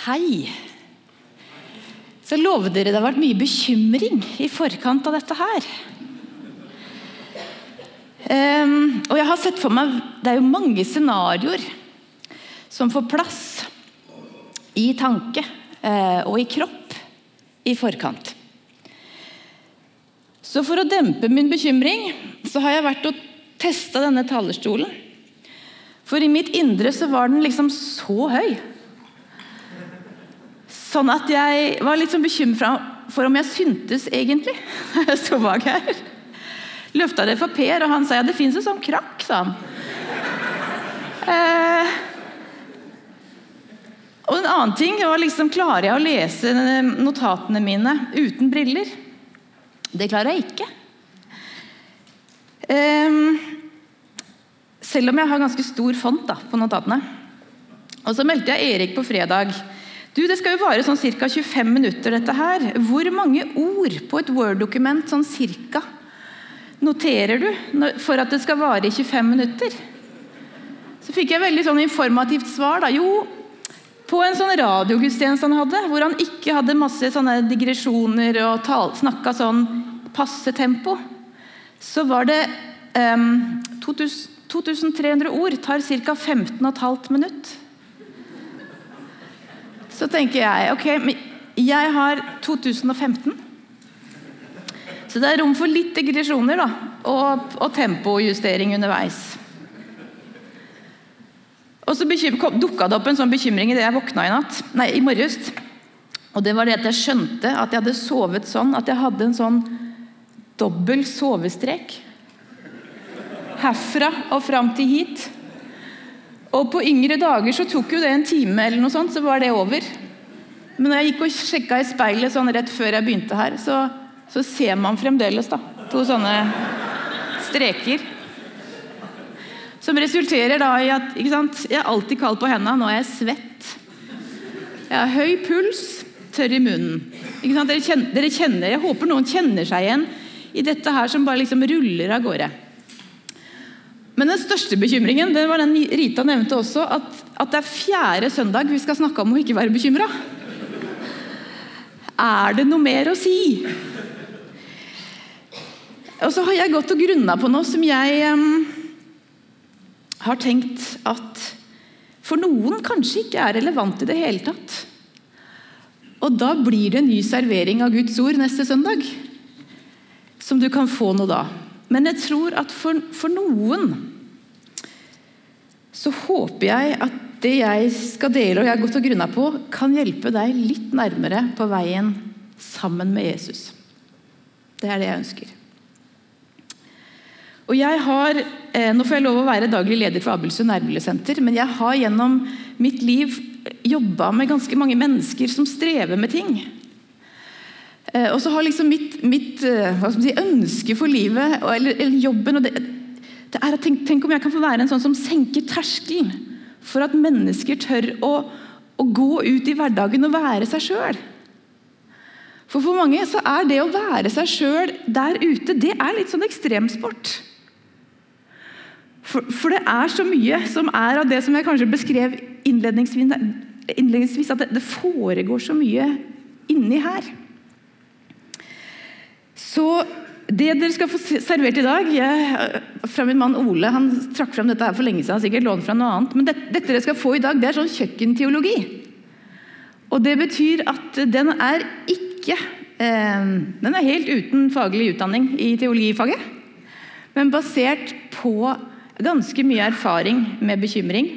Hei. Så jeg lover dere det har vært mye bekymring i forkant av dette her. Um, og jeg har sett for meg Det er jo mange scenarioer som får plass i tanke uh, og i kropp i forkant. Så for å dempe min bekymring så har jeg vært og testa denne talerstolen. For i mitt indre så var den liksom så høy. Sånn at jeg var litt sånn bekymra for om jeg syntes egentlig da jeg sto bak her. Løfta det for Per, og han sa ja, det fins en sånn krakk, sa han. Eh, og en annen ting var liksom Klarer jeg å lese notatene mine uten briller? Det klarer jeg ikke. Eh, selv om jeg har ganske stor font da, på notatene. Og så meldte jeg Erik på fredag. Du, Det skal jo vare sånn ca. 25 minutter, dette her. Hvor mange ord på et Word-dokument sånn cirka noterer du for at det skal vare i 25 minutter? Så fikk jeg veldig sånn informativt svar. da. Jo, på en sånn radiogudstjeneste han hadde, hvor han ikke hadde masse sånne digresjoner og snakka sånn passe tempo, så var det um, 2300 ord. Tar ca. 15,5 minutt. Så tenker jeg ok, jeg har 2015. Så det er rom for litt digresjoner da, og, og tempojustering underveis. Og så dukka det opp en sånn bekymring idet jeg våkna i natt, nei, i morges. Og det var det at jeg skjønte at jeg hadde sovet sånn at jeg hadde en sånn dobbel sovestrek. Herfra og fram til hit. Og på yngre dager så tok jo det en time, eller noe sånt, så var det over. Men når jeg gikk og sjekka i speilet sånn rett før jeg begynte her, så, så ser man fremdeles da, to sånne streker. Som resulterer da i at sant, jeg er alltid kald på hendene. Nå er jeg svett. Jeg har høy puls, tørr i munnen. Dere kjenner, dere, kjenner, Jeg håper noen kjenner seg igjen i dette her som bare liksom ruller av gårde. Men den største bekymringen det var den Rita nevnte også, at, at det er fjerde søndag vi skal snakke om å ikke være bekymra. Er det noe mer å si? Og så har jeg gått og grunna på noe som jeg um, har tenkt at for noen kanskje ikke er relevant i det hele tatt. Og da blir det en ny servering av Guds ord neste søndag. Som du kan få noe da. Men jeg tror at for, for noen så håper jeg at det jeg skal dele og jeg har gått og grunna på, kan hjelpe deg litt nærmere på veien sammen med Jesus. Det er det jeg ønsker. Og jeg har, eh, Nå får jeg lov å være daglig leder for Abelsund nærmiljøsenter, men jeg har gjennom mitt liv jobba med ganske mange mennesker som strever med ting. Eh, og så har liksom mitt, mitt eh, si, ønske for livet eller, eller jobben det, det er at tenk, tenk om jeg kan få være en sånn som senker terskelen for at mennesker tør å, å gå ut i hverdagen og være seg sjøl. For for mange så er det å være seg sjøl der ute det er litt sånn ekstremsport. For, for, det er så mye som er av det som jeg kanskje beskrev innledningsvis, innledningsvis at det, det foregår så mye inni her. Så det dere skal få servert i dag jeg, fra Min mann Ole han trakk fram dette her for lenge siden. sikkert lånt fra noe annet, men det, dette dere skal få i dag, det er sånn kjøkkenteologi. Og Det betyr at den er ikke eh, Den er helt uten faglig utdanning i teologifaget. Men basert på ganske mye erfaring med bekymring.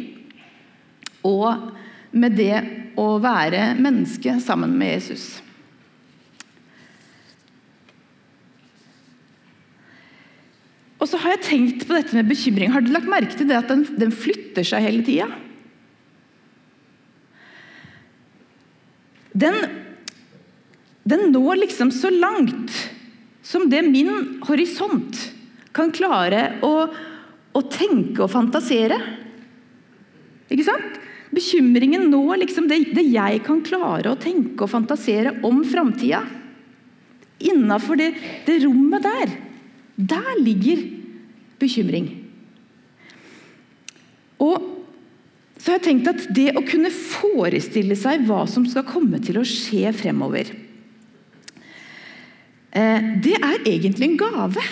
Og med det å være menneske sammen med Jesus. Og så har jeg tenkt på dette med bekymring. Har du lagt merke til det at den, den flytter seg hele tida? Den, den når liksom så langt som det min horisont kan klare å, å tenke og fantasere. Ikke sant? Bekymringen når liksom det, det, jeg kan klare å tenke og fantasere om framtida. Innafor det, det rommet der. Der ligger bekymring. Og så har jeg tenkt at det å kunne forestille seg hva som skal komme til å skje fremover, eh, det er egentlig en gave.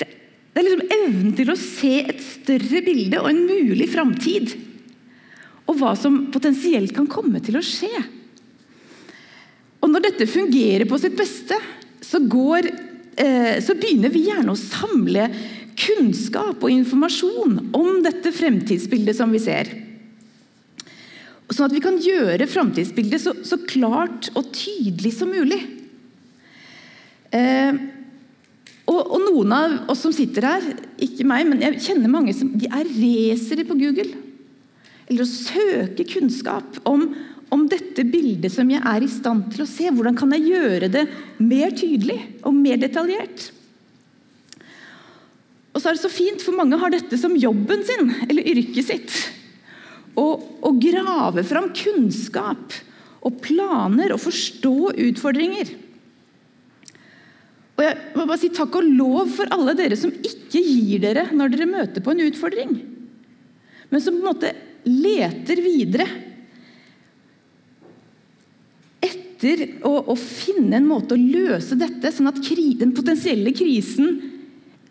Det er liksom evnen til å se et større bilde og en mulig framtid. Og hva som potensielt kan komme til å skje. Og når dette fungerer på sitt beste, så, går, så begynner vi gjerne å samle kunnskap og informasjon om dette fremtidsbildet som vi ser. Sånn at vi kan gjøre fremtidsbildet så, så klart og tydelig som mulig. Eh, og, og, noen av oss som sitter her, ikke meg, men jeg kjenner mange som de er racere på Google. Eller å søke kunnskap om, om dette bildet som jeg er i stand til å se. Hvordan kan jeg gjøre det mer tydelig og mer detaljert? Og så er det så fint, for mange har dette som jobben sin, eller yrket sitt. Å grave fram kunnskap og planer og forstå utfordringer. Og jeg må bare si Takk og lov for alle dere som ikke gir dere når dere møter på en utfordring, men som på en måte leter videre etter å, å finne en måte å løse dette, sånn at kri, den potensielle krisen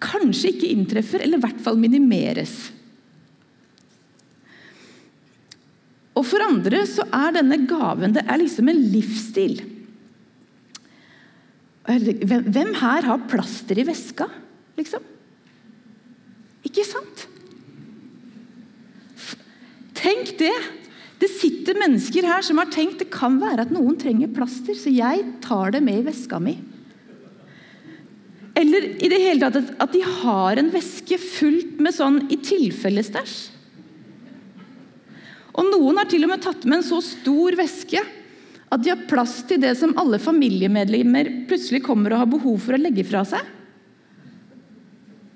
kanskje ikke inntreffer, eller i hvert fall minimeres. Og For andre så er denne gaven det er liksom en livsstil. Hvem her har plaster i veska, liksom? Ikke sant? Tenk det! Det sitter mennesker her som har tenkt det kan være at noen trenger plaster, så jeg tar det med i veska mi. Eller i det hele tatt at de har en veske fullt med sånn i tilfelle-stæsj. Og Noen har til og med tatt med en så stor veske at de har plass til det som alle familiemedlemmer plutselig kommer og har behov for å legge fra seg.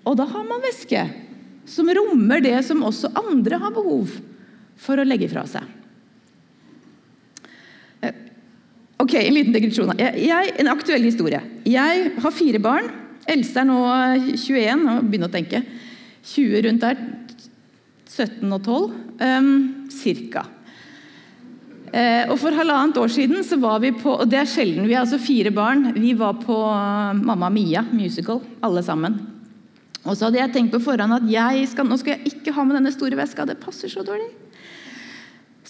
Og da har man væske som rommer det som også andre har behov for å legge fra seg. Eh, ok, En liten digresjon. En aktuell historie. Jeg har fire barn. Else er nå 21, og begynner å tenke. 20 rundt der. 17 og 12, um, cirka. Uh, og For halvannet år siden så var vi på og det er sjelden, vi er altså fire barn. Vi var på uh, Mamma Mia musical, alle sammen. Og så hadde jeg tenkt på forhånd at skal, nå skal jeg ikke ha med denne store veska. Det passer så dårlig.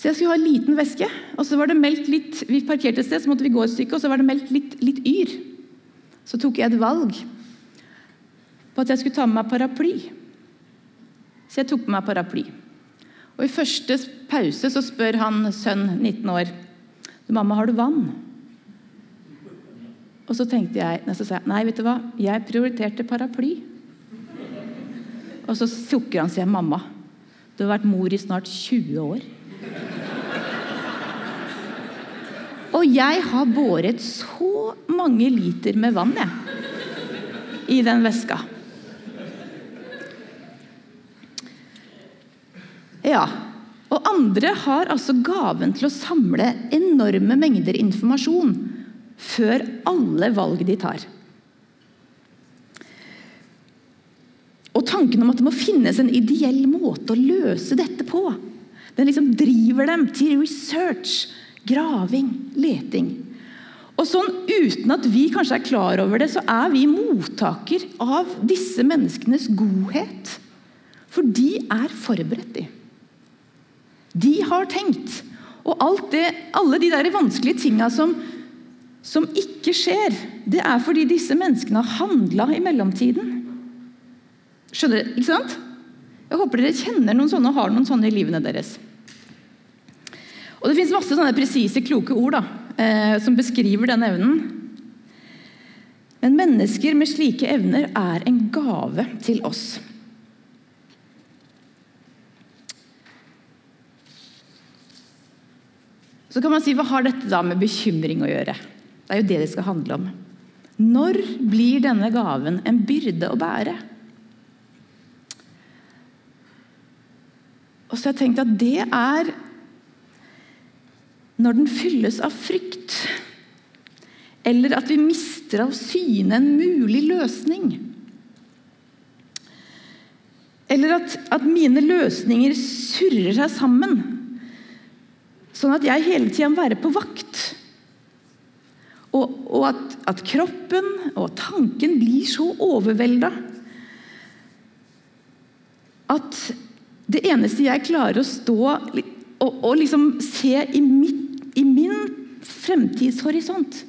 Så jeg skulle ha en liten veske. og så var det meldt litt, Vi parkerte et sted, så måtte vi gå et stykke, og så var det meldt litt, litt yr. Så tok jeg et valg på at jeg skulle ta med meg paraply. Så jeg tok med meg paraply. Og I første pause så spør han sønn, 19 år, 'Mamma, har du vann?' Og så tenkte jeg, så sa jeg, nei, vet du hva, jeg prioriterte paraply. Og så sukker han og sier, 'Mamma, du har vært mor i snart 20 år.' Og jeg har båret så mange liter med vann jeg, i den veska. Ja, og andre har altså gaven til å samle enorme mengder informasjon før alle valg de tar. Og tanken om at det må finnes en ideell måte å løse dette på, den liksom driver dem til research, graving, leting. Og sånn Uten at vi kanskje er klar over det, så er vi mottaker av disse menneskenes godhet. For de er forberedt, de. De har tenkt. Og det, alle de der vanskelige tinga som, som ikke skjer, det er fordi disse menneskene har handla i mellomtiden. Skjønner dere? Ikke sant? Jeg håper dere kjenner noen sånne og har noen sånne i livene deres. Og Det fins masse sånne presise, kloke ord da, eh, som beskriver den evnen. Men mennesker med slike evner er en gave til oss. Så kan man si, Hva har dette da med bekymring å gjøre? Det er jo det det skal handle om. Når blir denne gaven en byrde å bære? Og så har jeg tenkt at det er når den fylles av frykt. Eller at vi mister av syne en mulig løsning. Eller at, at mine løsninger surrer seg sammen. Sånn at jeg hele tida må være på vakt. Og, og at, at, kroppen og tanken blir så overvelda at det eneste jeg klarer å stå og, og liksom se i, mitt, fremtidshorisont,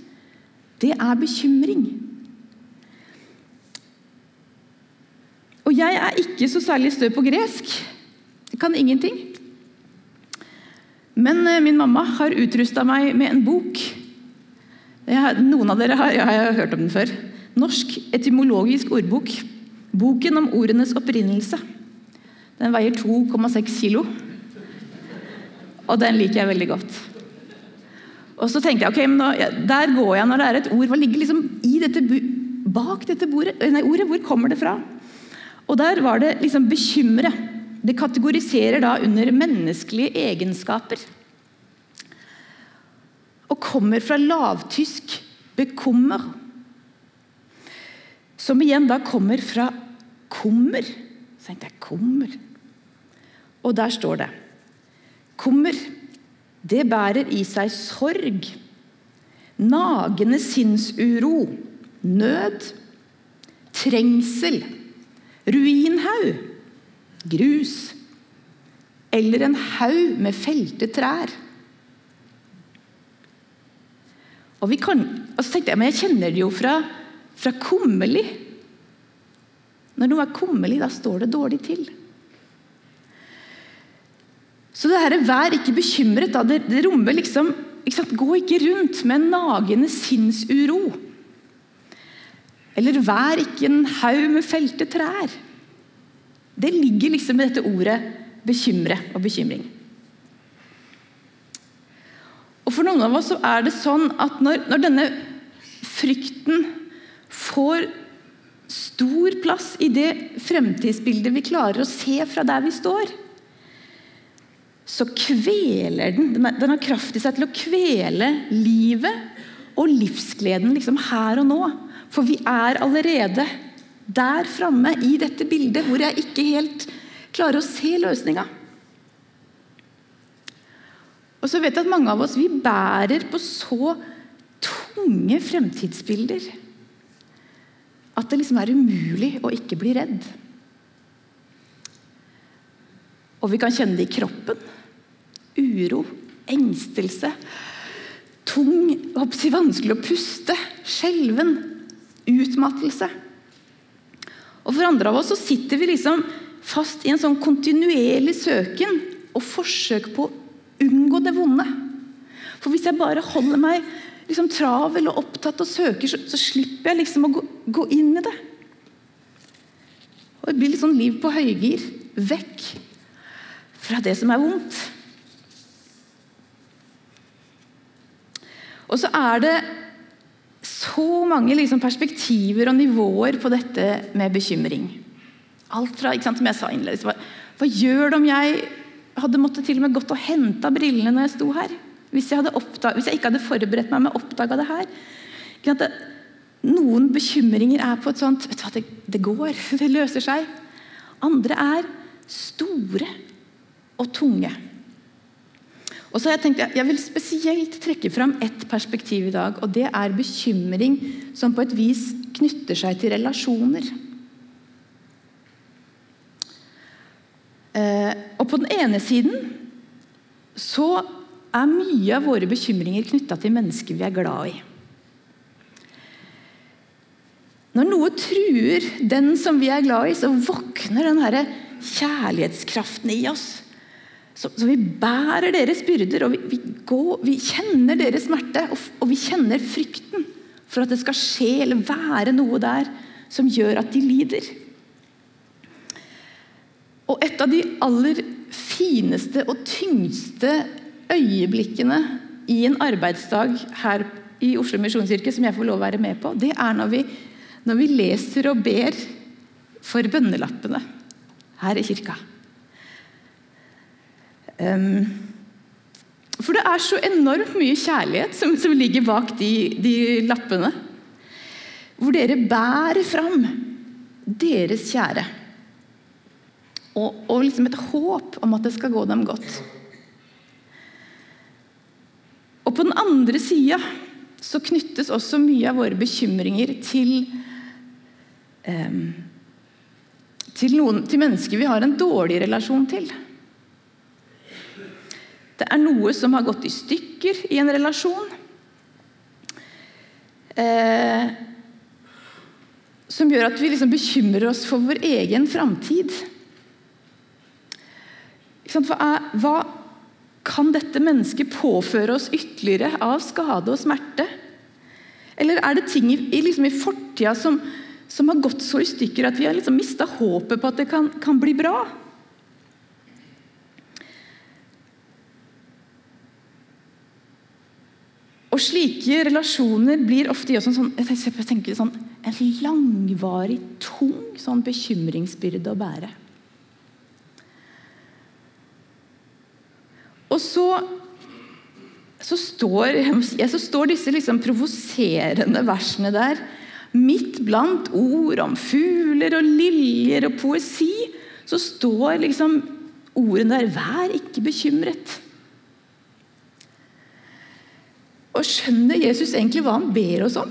det er bekymring. Og jeg er ikke så særlig stø på gresk. Jeg kan ingenting. Men eh, min mamma har utrusta meg med en bok. Har, noen av dere har, jeg har hørt om den før. Norsk etymologisk ordbok. Boken om ordenes opprinnelse. Den veier 2,6 kilo. Og den liker jeg veldig godt. Og så tenkte jeg, ok, men ja, Der går jeg når det er et ord. Hva ligger liksom dette, bak dette bordet, nei, ordet? Hvor kommer det fra? Og der var det liksom bekymre. Det kategoriserer da under menneskelige egenskaper. Og kommer fra lavtysk 'bekummer', som igjen da kommer fra kummer. Så tenkte jeg kummer. Og der står det Kummer, det bærer i seg sorg, nagende sinnsuro, nød, trengsel ruinhaug, grus eller en haug med felte trær. Og, kan, og så tenkte jeg, men jeg kjenner det jo fra, fra kummerlig. Når noe er kummerlig, da står det dårlig til. Så det her, vær ikke bekymret. Da. Det, det rommer liksom ikke Gå ikke rundt med en nagende sinnsuro. Eller vær ikke en haug med felte trær. Det ligger liksom i dette ordet bekymre og bekymring. Og For noen av oss så er det sånn at når, når denne frykten får stor plass i det fremtidsbildet vi klarer å se fra der vi står, så kveler den Den har kraft i seg til å kvele livet og livsgleden liksom her og nå. For vi er allerede der framme i dette bildet hvor jeg ikke helt klarer å se løsninga. Og så vet jeg at mange av oss vi bærer på så tunge fremtidsbilder at det liksom er umulig å ikke bli redd. Og vi kan kjenne det i kroppen. Uro, engstelse. Tung, vanskelig å puste. Skjelven utmattelse. Og For andre av oss så sitter vi liksom fast i en sånn kontinuerlig søken og forsøk på å unngå det vonde. For hvis jeg bare holder meg liksom travel og opptatt og søker, så, så slipper jeg liksom å gå, gå, inn i det. Og Det blir litt sånn liv på høygir. Vekk fra det som er vondt. Og så er det så mange liksom perspektiver og nivåer på dette med bekymring. Alt fra, ikke sant, som jeg sa innledningsvis, hva, hva, gjør det om jeg hadde måttet til og med gått og henta brillene når jeg sto her? Hvis jeg, oppdag, hvis jeg, ikke hadde forberedt meg med å oppdage det her? Det, noen bekymringer er på et sånt vet du hva, det, det går, det løser seg. Andre er store og tunge. Og så har Jeg tenkt, jeg vil spesielt trekke fram ett perspektiv i dag, og det er bekymring som på et vis knytter seg til relasjoner. Eh, og På den ene siden så er mye av våre bekymringer knytta til mennesker vi er glad i. Når noe truer den som vi er glad i, så våkner den kjærlighetskraften i oss så, så, vi bærer deres byrder, og vi, vi, går, vi kjenner deres smerte. Og, og, vi kjenner frykten for at det skal skje eller være noe der som gjør at de lider. Og et av de aller fineste og tyngste øyeblikkene i en arbeidsdag her i Oslo misjonskirke som jeg får lov å være med på, det er når vi, når vi leser og ber for bønnelappene her i kirka. For det er så enormt mye kjærlighet som, som ligger bak de, de, lappene. Hvor dere bærer fram deres kjære. og, og liksom et håp om at det skal gå dem godt. Og på den andre sida så knyttes også mye av våre bekymringer til eh, til, noen, til mennesker vi har en dårlig relasjon til. Det er noe som har gått i stykker i en relasjon. Eh, som gjør at vi liksom bekymrer oss for vår egen framtid. Hva, kan dette mennesket påføre oss ytterligere av skade og smerte? Eller er det ting i, liksom i fortida som, som, har gått så i stykker at vi har liksom mista håpet på at det kan, kan bli bra? Og slike relasjoner blir ofte en sånn, sånn, en langvarig, tung sånn bekymringsbyrde å bære. Og så, så, står, så står, disse liksom provoserende versene der. Midt blant ord om fugler og liljer og poesi, så står liksom ordene der 'vær ikke bekymret'. Og skjønner Jesus egentlig hva han ber oss om?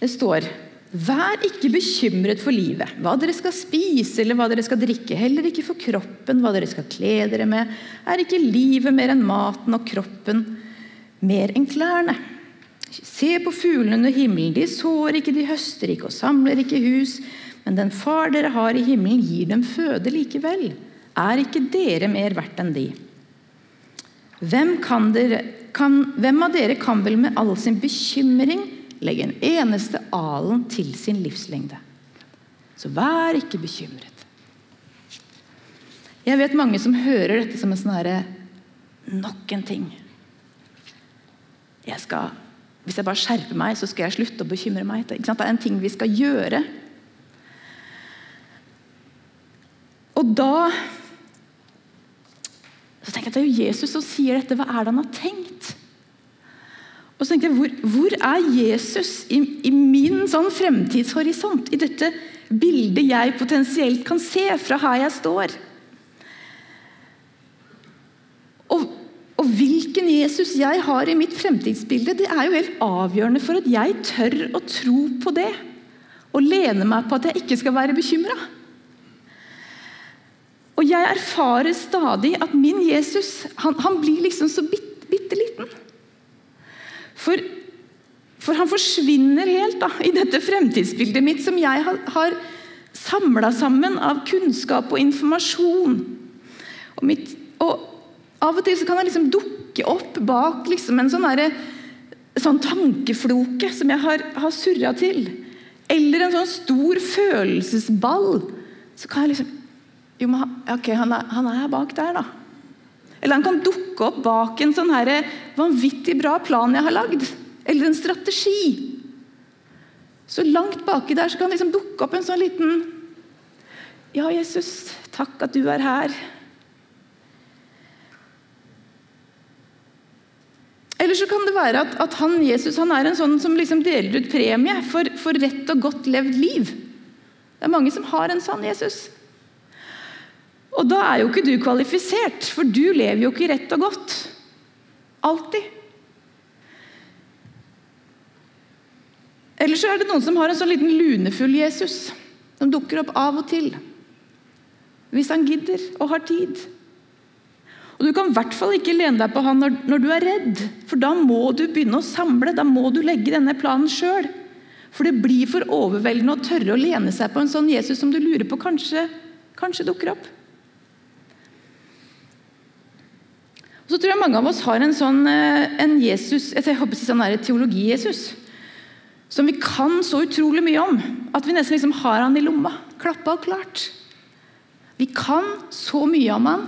Det står Vær ikke bekymret for livet, hva dere skal spise eller hva dere skal drikke. Heller ikke for kroppen, hva dere skal kle dere med. Er ikke livet mer enn maten og kroppen mer enn klærne? Se på fuglene under himmelen. De sår ikke, de høster ikke og samler ikke hus. Men den far dere har i himmelen, gir dem føde likevel. Er ikke dere mer verdt enn de? Hvem, dere, kan, hvem, av dere kan vel med all sin bekymring legge en eneste alen til sin livslengde? Så vær ikke bekymret. Jeg vet mange som hører dette som en sånn herre Nok en ting. Jeg skal, hvis jeg bare skjerper meg, så skal jeg slutte å bekymre meg. Det er en ting vi skal gjøre. Og da så tenker jeg at Det er jo Jesus som sier dette. Hva er det han har tenkt? Og så tenker jeg, Hvor, hvor er Jesus i, i min sånn fremtidshorisont? I dette bildet jeg potensielt kan se fra her jeg står? Og, og hvilken Jesus jeg har i mitt fremtidsbilde, det er jo helt avgjørende for at jeg tør å tro på det. Og lene meg på at jeg ikke skal være bekymra. Og jeg erfarer stadig at min Jesus han, han blir liksom så bitte, bitte liten. For, for, han forsvinner helt da, i dette fremtidsbildet mitt som jeg har, har samla sammen av kunnskap og informasjon. Og, mitt, og, Av og til så kan han liksom dukke opp bak liksom en sånn, der, sånn tankefloke som jeg har, har surra til. Eller en sånn stor følelsesball. Så kan jeg liksom jo, men ok, han er, han er bak der, da. Eller han kan dukke opp bak en sånn her vanvittig bra plan jeg har lagd. Eller en strategi. Så langt baki der så kan liksom dukke opp en sånn liten Ja, Jesus, takk at du er her. Eller så kan det være at, at han, Jesus han er en sånn som liksom deler ut premie for, for rett og godt levd liv. Det er mange som har en sånn Jesus. Og da er jo ikke du kvalifisert, for du lever jo ikke rett og godt. Alltid. Eller så er det noen som har en sånn liten lunefull Jesus, som dukker opp av og til. Hvis han gidder og har tid. Og Du kan i hvert fall ikke lene deg på han når, når, du er redd, for da må du begynne å samle. Da må du legge denne planen sjøl. For det blir for overveldende å tørre å lene seg på en sånn Jesus som du lurer på kanskje, kanskje dukker opp. Og så tror jeg mange av oss har en sånn eh, en Jesus, jeg håper sånn teologi-Jesus. Som vi kan så utrolig mye om at vi nesten liksom har han i lomma. Klappa og klart. Vi kan så mye om han,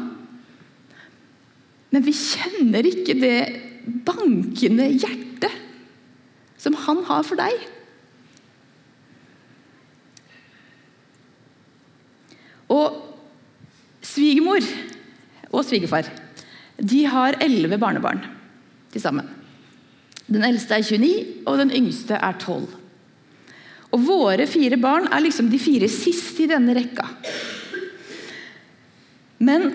men vi kjenner ikke det bankende hjertet som han har for deg. Og svigermor og svigerfar de har elleve barnebarn til sammen. Den eldste er 29, og den yngste er 12. Og våre fire barn er liksom de fire siste i denne rekka. Men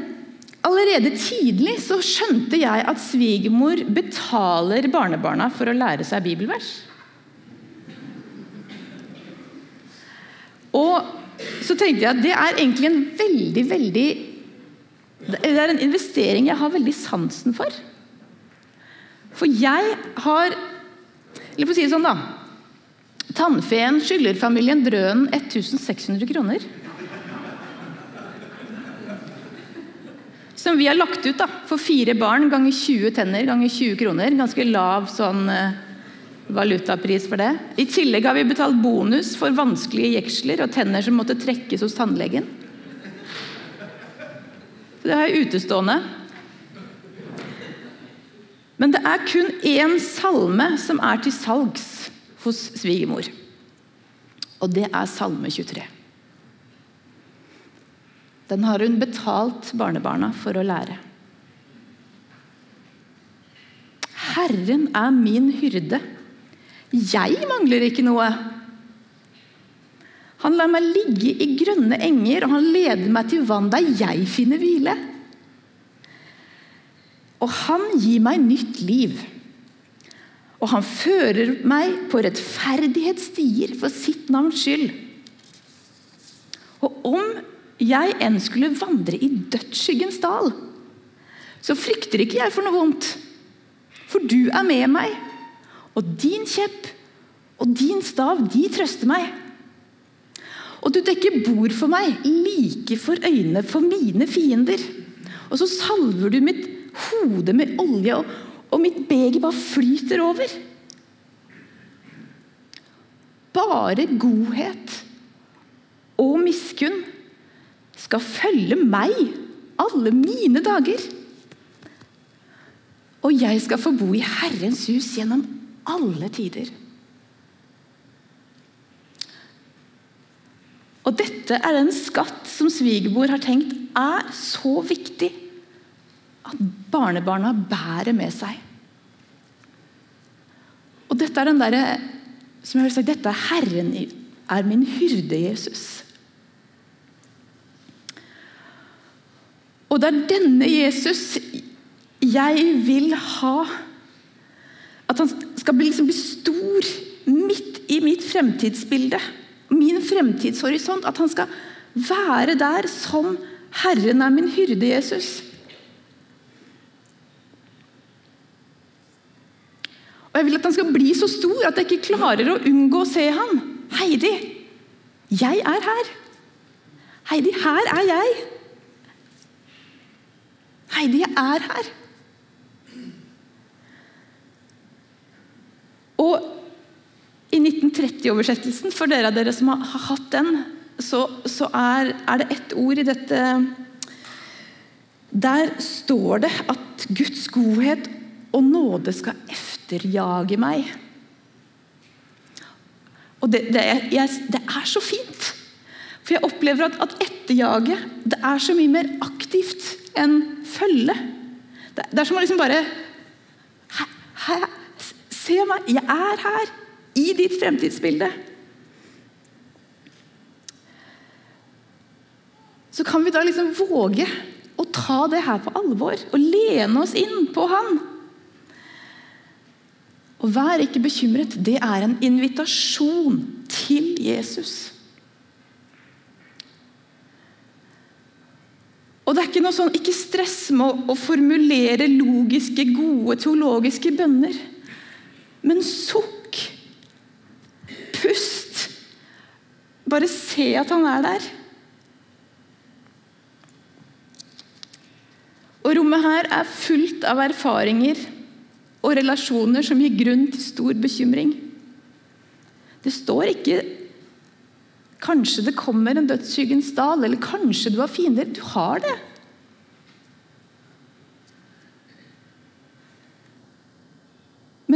allerede tidlig så skjønte jeg at svigermor betaler barnebarna for å lære seg bibelvers. Og så tenkte jeg at det er egentlig en veldig, veldig Det er en investering jeg har veldig sansen for. For jeg har Eller for å si det sånn, da. Tannfeen skylder familien Drønen 1600 kroner. Som vi har lagt ut da, for fire barn ganger 20 tenner ganger 20 kroner. Ganske lav sånn eh, valutapris for det. I tillegg har vi betalt bonus for vanskelige jeksler og tenner som måtte trekkes hos tannlegen. Det jeg utestående. Men det er kun én salme som er til salgs hos svigermor. Og det er Salme 23. Den har hun betalt barnebarna for å lære. Herren er min hyrde. Jeg mangler ikke noe. Han lar meg ligge i grønne enger, og han leder meg til vann der jeg finner hvile. Og han gir meg nytt liv. Og han fører meg på rettferdighetsstier for sitt navns skyld. Og om jeg enn skulle vandre i dødsskyggens dal, så frykter ikke jeg for noe vondt. For du er med meg, og din kjepp og din stav, de trøster meg. Og du dekker bord for meg, like for øynene for mine fiender. Og så salver du mitt hode med olje, og, og mitt beger bare flyter over. Bare godhet og miskunn skal følge meg alle mine dager. Og jeg skal få bo i Herrens hus gjennom alle tider. Og dette er den skatt som svigermor har tenkt er så viktig at barnebarna bærer med seg. Og dette er den derre som jeg har sagt, dette er Herren er min hyrde, Jesus. Og det er denne Jesus jeg vil ha At han skal bli, liksom, bli stor midt i mitt fremtidsbilde. Min fremtidshorisont. At han skal være der som Herren er min hyrde, Jesus. Og Jeg vil at han skal bli så stor at jeg ikke klarer å unngå å se ham. Heidi, jeg er her. Heidi, her er jeg. Heidi, jeg er her. Og i 1930-oversettelsen, for dere av dere som har, hatt den, så, så er, er, det ett ord i dette Der står det at Guds godhet og nåde skal efterjage meg. Og det, det, jeg, det er så fint! For jeg opplever at, at etterjage det er så mye mer aktivt enn følge. Det, det er som å liksom bare her, her, Se meg, jeg er her! I ditt fremtidsbilde. Så kan vi da liksom våge å ta det her på alvor og lene oss inn på Han. Og vær ikke bekymret. Det er en invitasjon til Jesus. Og det er Ikke noe sånn, ikke stress med å, å formulere logiske, gode teologiske bønner. Men sukk. Bare se at han er der. Og rommet her er fullt av erfaringer og relasjoner som gir grunn til stor bekymring. Det står ikke 'kanskje det kommer en dødsskyggens dal', eller 'kanskje du har fiender'. Du har det.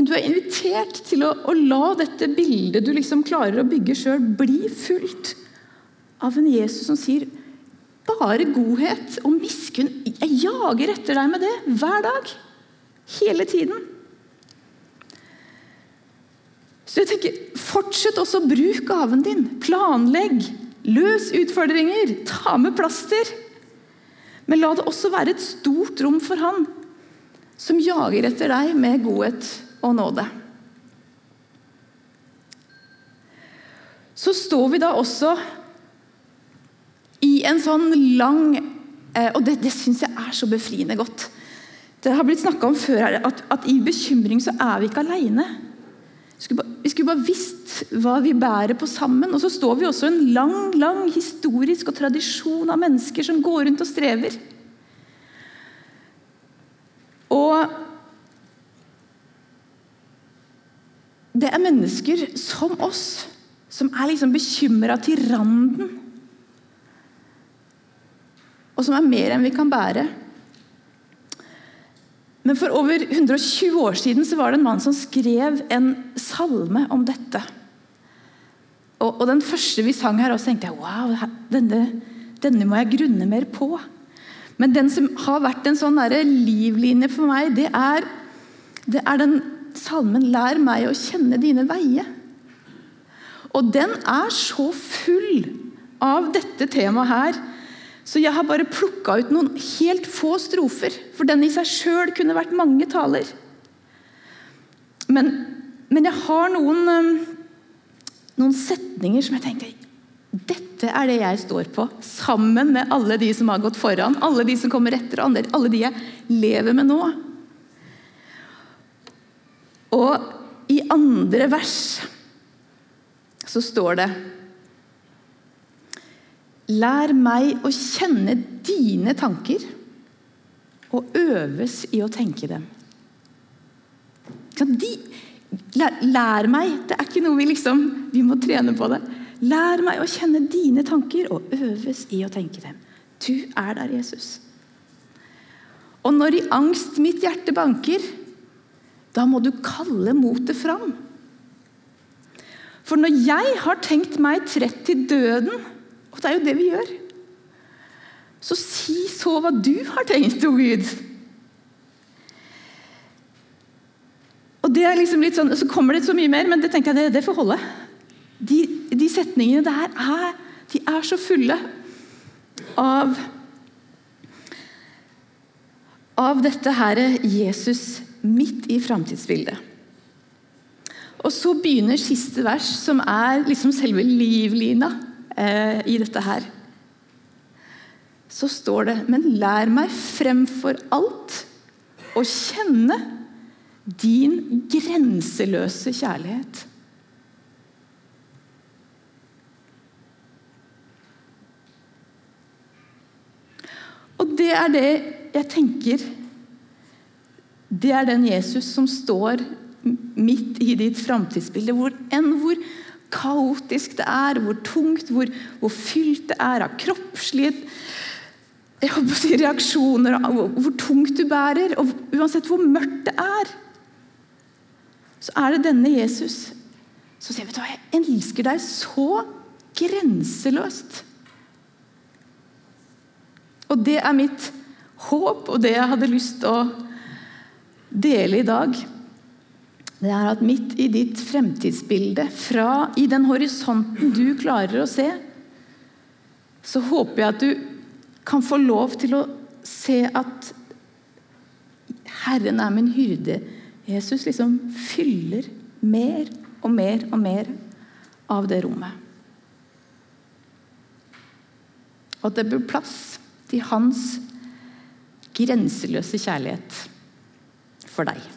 Men du er invitert til å, å la dette bildet du liksom klarer å bygge sjøl, bli fulgt av en Jesus som sier bare godhet og miskunn. Jeg jager etter deg med det hver dag. Hele tiden. Så jeg tenker, Fortsett også å bruke gaven din. Planlegg. Løs utfordringer. Ta med plaster. Men la det også være et stort rom for Han som jager etter deg med godhet og nåde. Så står vi da også i en sånn lang eh, Og det, det syns jeg er så befriende godt. Det har blitt snakka om før her, at, at, i bekymring så er vi ikke aleine. Vi skulle bare visst hva vi bærer på sammen. Og så står vi også i en lang lang historisk og tradisjon av mennesker som går rundt og strever. Og det er mennesker som oss, som er liksom bekymra til randen. Og som er mer enn vi kan bære. Men for over 120 år siden så var det en mann som skrev en salme om dette. Og, og Den første vi sang her, også tenkte jeg wow, denne, denne, må jeg grunne mer på. Men den som har vært en sånn livlinje for meg, det er, det er den salmen 'Lær meg å kjenne dine veier'. Og den er så full av dette temaet her så jeg har bare plukka ut noen helt få strofer, for den i seg sjøl kunne vært mange taler. Men, men jeg har noen, noen setninger som jeg tenker dette er det jeg står på, sammen med alle de som har gått foran, alle de som kommer etter, alle de jeg lever med nå. Og i andre vers så står det Lær meg å kjenne dine tanker og øves i å tenke dem. De, lær, lær, meg Det er ikke noe vi liksom Vi må trene på det. Lær meg å kjenne dine tanker og øves i å tenke dem. Du er der, Jesus. Og når i angst mitt hjerte banker, da må du kalle motet fram. For når jeg har tenkt meg trett til døden og det er jo det vi gjør. Så si så hva du har tenkt, o Gud. Og det er liksom litt sånn, Så kommer det så mye mer, men det tenkte jeg, det, det får holde. De, de setningene der er, de er så fulle av av dette her Jesus midt i framtidsbildet. Og så begynner siste vers, som er liksom selve livlina eh, i dette her. Så står det Men lær meg fremfor alt å kjenne din grenseløse kjærlighet. Og det er det jeg tenker Det er den Jesus som står midt i ditt framtidsbilde. Hvor enn hvor kaotisk det er, hvor tungt, hvor, hvor fylt det er av kroppslige si, reaksjoner, hvor, hvor tungt du bærer, og uansett hvor mørkt det er, så er det denne Jesus som sier vet du hva, jeg elsker deg så grenseløst. Og det er mitt håp, og det jeg hadde lyst til å dele i dag det er at midt i ditt fremtidsbilde, fra i den horisonten du klarer å se, så håper jeg at du kan få lov til å se at Herren er min hyrde. Jesus liksom fyller mer og mer og mer av det rommet. Og at det blir plass til hans grenseløse kjærlighet for deg.